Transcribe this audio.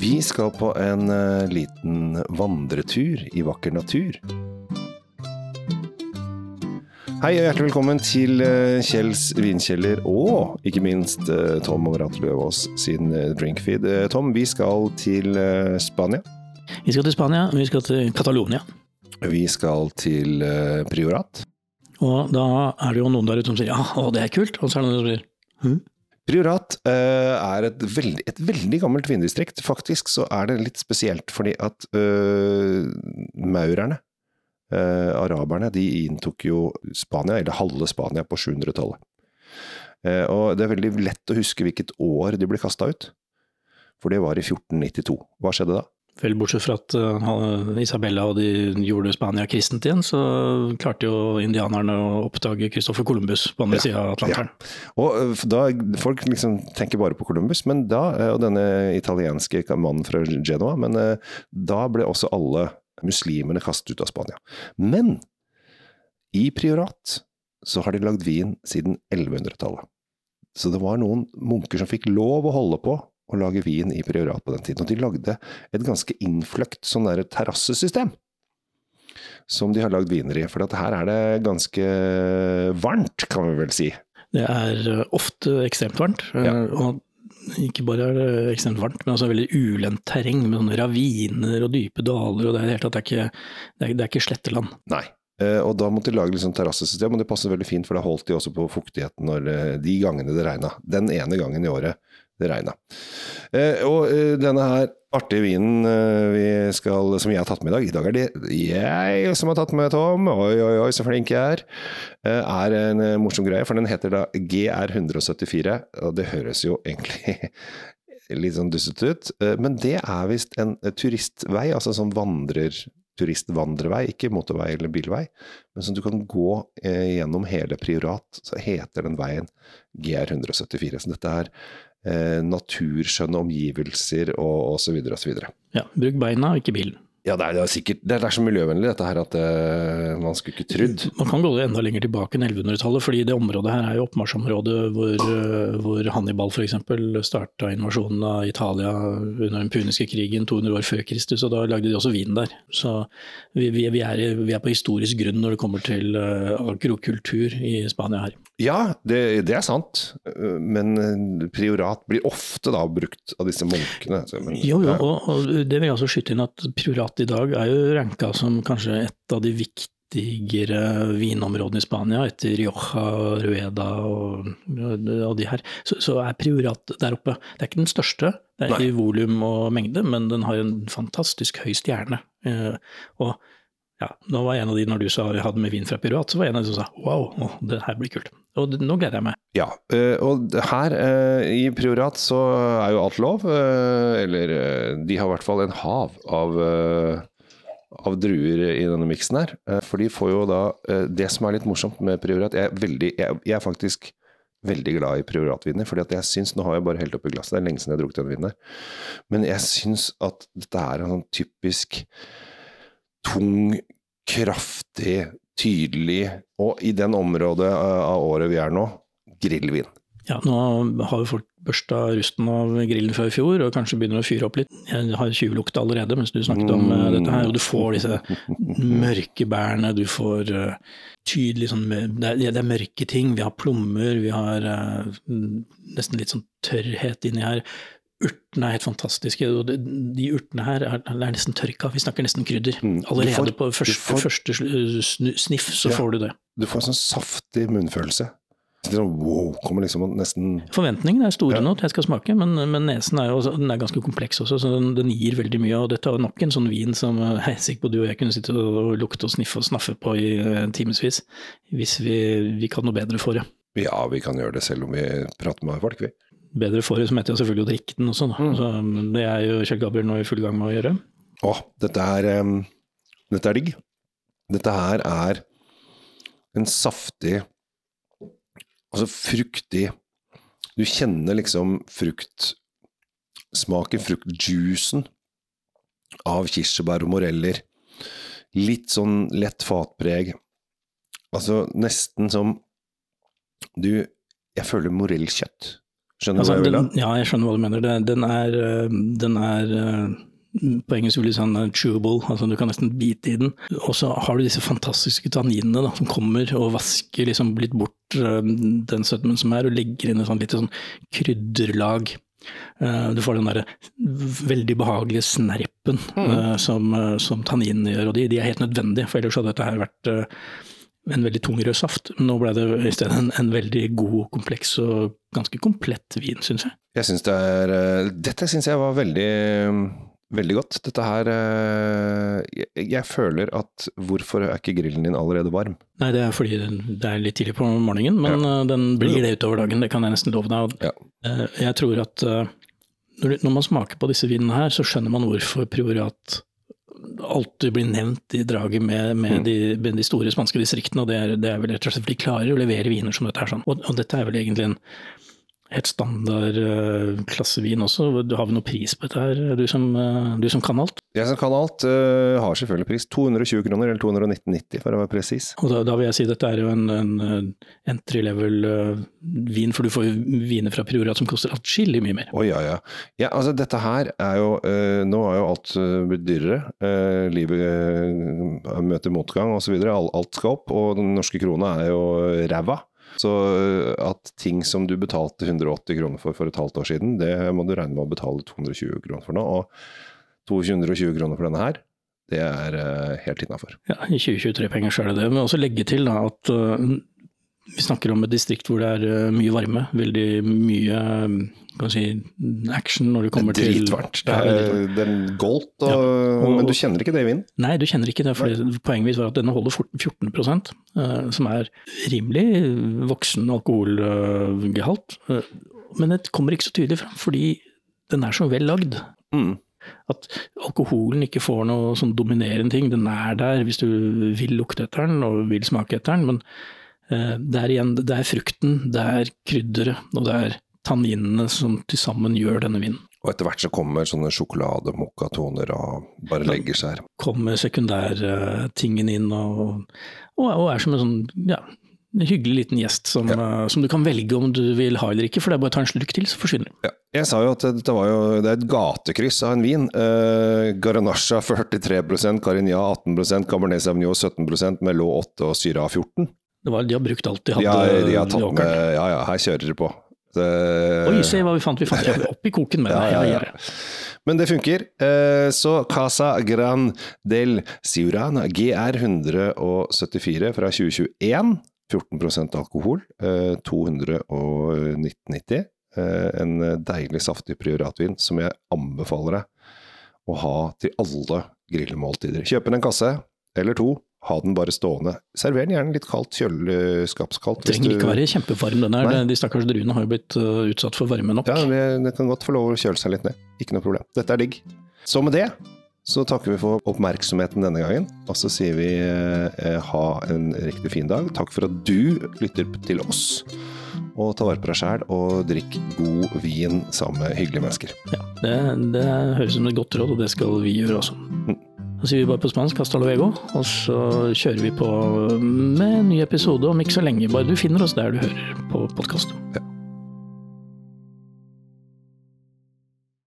Vi skal på en eh, liten vandretur i vakker natur. Hei og hjertelig velkommen til eh, Kjells vinkjeller og ikke minst Tom Tom Overalt Løvaas sin eh, drinkfeed. Eh, Tom, vi skal til eh, Spania. Vi skal til Spania, vi skal til Catalonia. Vi skal til eh, Priorat. Og da er det jo noen der ute som sier ja, å, det er kult, og så er det noen som sier hm? Priorat uh, er et veldig, et veldig gammelt vindistrikt. Faktisk så er det litt spesielt fordi at uh, maurerne, uh, araberne, de inntok jo Spania, eller halve Spania, på 700-tallet. Eh, og det er veldig lett å huske hvilket år de ble kasta ut. For det var i 1492. Hva skjedde da? Vel, bortsett fra at uh, Isabella og de gjorde Spania kristent igjen, så klarte jo indianerne å oppdage Christopher Columbus på andre Ja, sida av Atlanteren. Og eh, da, Folk liksom tenker bare på Columbus, men da, eh, og denne italienske mannen fra Genoa, men eh, da ble også alle muslimene kastet ut av Spania. Men i Priorat så har de lagd vin siden 1100-tallet. Så det var noen munker som fikk lov å holde på å lage vin i Priorat på den tiden. Og de lagde et ganske innfløkt sånn terrassesystem. Som de har lagd viner i. For at her er det ganske varmt, kan vi vel si. Det er uh, ofte ekstremt varmt. uh, Ja. og ikke bare er det ekstremt varmt, men også veldig ulendt terreng med sånne raviner og dype daler. og Det er, helt, det det er, ikke, det er, det er ikke sletteland. Nei. Eh, og da måtte de lage liksom terrassesystem, og det passer veldig fint, for da holdt de også på fuktigheten når, eh, de gangene det regna. Den ene gangen i året det regna. Eh, og eh, denne her artige vinen eh, skal, som jeg har tatt med i dag, i dag er det jeg som har tatt med Tom, oi oi oi så flink jeg er, er en morsom greie, for den heter da GR174, og det høres jo egentlig litt sånn dustete ut, men det er visst en turistvei, altså sånn vandrer turistvandrevei, ikke motorvei eller bilvei, men som du kan gå eh, gjennom hele Priorat, så heter den veien GR174. Så dette er naturskjønne omgivelser og, osv. og videre. Ja, bruk beina, ikke bilen. Ja, det er, det er sikkert det er, det er så miljøvennlig dette her at eh, man skulle ikke trodd. Man kan gå enda lenger tilbake enn 1100-tallet, fordi det området her er jo oppmarsjområdet hvor, eh, hvor Hannibal f.eks. starta invasjonen av Italia under den puniske krigen 200 år før Kristus, og da lagde de også vin der. Så vi, vi, vi, er, vi er på historisk grunn når det kommer til eh, agrokultur i Spania her. Ja, det, det er sant, men priorat blir ofte da brukt av disse munkene. så- Men, Jo, jo, og, og det vil jeg også skyte inn at Priorat i dag er jo ranka som kanskje et av de viktigere vinområdene i Spania, etter Rioja, Rueda og, og de her. Så, så er Priorat der oppe. Det er ikke den største det er i volum og mengde, men den har en fantastisk høy stjerne. Eh, og ja, nå var en av de, når du sa vi hadde med vin fra Priorat, så var en av de som sa wow, oh, det her blir kult. Og nå gleder jeg meg. Ja, eh, og her eh, i Priorat så er jo alt lov. eh, Eller de har i hvert fall en hav av, av druer i denne miksen her. For de får jo da Det som er litt morsomt med Priorat Jeg er, veldig, jeg, jeg er faktisk veldig glad i Prioratviner, at jeg syns Nå har jeg bare helt oppi glasset, det er lenge siden jeg har drukket den vinen her. Men jeg syns at dette er en sånn typisk tung, kraftig, tydelig, og i den området eh, av året vi er nå, grillvin. Ja, nå har jo folk børsta rusten av grillen fra i fjor, og kanskje begynner å fyre opp litt. Jeg har tjuvlukt allerede mens du snakket om mm. dette her, og du får disse mørke bærene, du får eh, tydelig sånn det er, det er mørke ting. Vi har plommer, vi har nesten litt sånn tørrhet inni her. Urtene er helt fantastiske, og de urtene her er, er nesten tørka. Vi snakker nesten krydder. Mm. Allerede får- på første, får- første sniff så Ja. får du det. Du får en sånn saftig munnfølelse. Sånn, wow, kommer liksom nesten Forventningene er store Ja. nå til jeg skal smake, men, men nesen er jo den er ganske kompleks også, så den, den gir veldig mye. Og dette er nok en sånn vin som eh, er sikker på du og jeg kunne sitte og lukte og sniffe og snaffe på i eh, timevis, hvis vi, vi kan noe bedre for det. Ja, vi kan gjøre det selv om vi prater med folk, vi. Bedre for det, som mente jeg selvfølgelig å drikke den også. Mm. Så det er jo Kjell Gabriel nå i full gang med å gjøre. Å, dette er um, Dette er digg. Dette her er en saftig Altså fruktig Du kjenner liksom fruktsmaken, fruktjuicen av kirsebær og moreller. Litt sånn lett fatpreg. Altså nesten som Du Jeg føler morellkjøtt. Skjønner du Altså, hva jeg vil den, ja, jeg skjønner hva du mener. Den er, øh, den er øh, på engelsk vil du si den er chewable, altså du kan nesten bite i den. Og så har du disse fantastiske tanninene da, som kommer og vasker liksom litt bort øh, den sødmen som er, og legger inn et sånn lite sånn krydderlag. Eh, Du får den der veldig behagelige snerpen mm. som, eh, som tanninene gjør, og de, de er helt nødvendige, for ellers hadde dette her vært eh, en veldig tung rød saft. Nå ble det i stedet en, en veldig god, kompleks og ganske komplett vin, syns jeg. Jeg synes det er eh, Dette syns jeg var veldig Veldig godt. Dette her eh, jeg, jeg føler at Hvorfor er ikke grillen din allerede varm? Nei, det er fordi det er litt tidlig på morgenen, men ja. den blir det utover dagen, det kan jeg nesten love deg. Ja. eh, Jeg tror at eh, når, når man smaker på disse vinene her, så skjønner man hvorfor Prioriat alltid blir nevnt i draget med, med, Mm. de, med de store spanske distriktene, og det er, det er vel rett og slett for de klarer å levere viner som dette her. Sånn. Og, og dette er vel egentlig en helt standard uh, klassevin også. Du har vel noe pris på dette her, du som, uh, du som kan alt? Jeg som kan alt, uh, har selvfølgelig pris. 220 kroner, eller 219,90 for å være presis. Og da, da vil jeg si dette er jo en, en eh, entry level-vin, vin, for du får jo viner fra Priorat som koster atskillig mye mer. Å ja, ja. ja altså, dette her er jo uh, Nå er jo alt eh, blitt dyrere. Eh, livet eh, møter motgang osv. Alt, alt skal opp, og den norske krona er jo ræva. Så eh, at ting som du betalte 180 kroner for for et halvt år siden, det må du regne med å betale 220 kroner for nå. Og 220 kroner for denne her, det er eh, helt innafor. Ja, I 2023-penger så er det det. Men også legge til da, at øh, vi snakker om et distrikt hvor det er øh, mye varme. Veldig mye si, action når det kommer til Dritvarmt. Det Ja, er, varmt. det er goldt, og, og- men du kjenner ikke det i vinden? Nei, du kjenner ikke det. for Poenget mitt var at denne holder 14% øh, som er rimelig voksen alkoholgehalt. Men det kommer ikke så tydelig fram, fordi den er så vel lagd. Mm. At alkoholen ikke får noe sånn dominerende ting. Den er der hvis du vil lukte etter den og vil smake etter den, men eh, det er igjen det er frukten, det er krydderet og det er tanninene som til sammen gjør denne vinen. Og etter hvert så kommer sånne sjokolade-mokkatoner og bare legger seg her. Kommer sekundærtingen inn og, og, og er som en sånn ja, en hyggelig liten gjest som, eh, som du kan velge om du vil ha eller ikke, for det er bare å ta en slurk til, så forsvinner den. Ja. Jeg sa jo at var jo, det er et gatekryss av en vin. Uh, Garanacha 43% Carignan 18% Cabernet Sauvignon 17% Melot 8 og Syra 14. Det var, de har brukt alt de De hadde Ja, de har tatt med Ja ja, her kjører de på. Det, Oi, se hva vi fant! Vi fant opp i koken med Ja, det. ja, Ja, ja. ja, ja. Men det funker. Eh, Så Casa Gran del Siurana, GR 174 fra 2021. 14% alkohol. eh, 219,90. Eh, En deilig, saftig prioratvin som jeg anbefaler deg å ha til alle grillmåltider. Kjøp en kasse eller to. Ha den bare stående. Server den gjerne litt kaldt, kjøleskapskaldt. hvis Trenger ikke være kjempevarm den her. De stakkars druene har jo blitt uh, utsatt for varme nok. Ja, Den det kan godt få lov å kjøle seg litt ned. Ikke noe problem. Dette er digg. Så med det så takker vi for oppmerksomheten denne gangen. Og så sier vi eh, ha en riktig fin dag. Takk for at du lytter til oss. Og ta vare på deg sjæl, og drikk god vin sammen med hyggelige mennesker. Ja, det, det høres ut som et godt råd, og det skal vi gjøre også. Da sier vi bare på spansk hasta luego, og så kjører vi på med en ny episode om ikke så lenge. Bare du finner oss der du hører på podkast. Ja.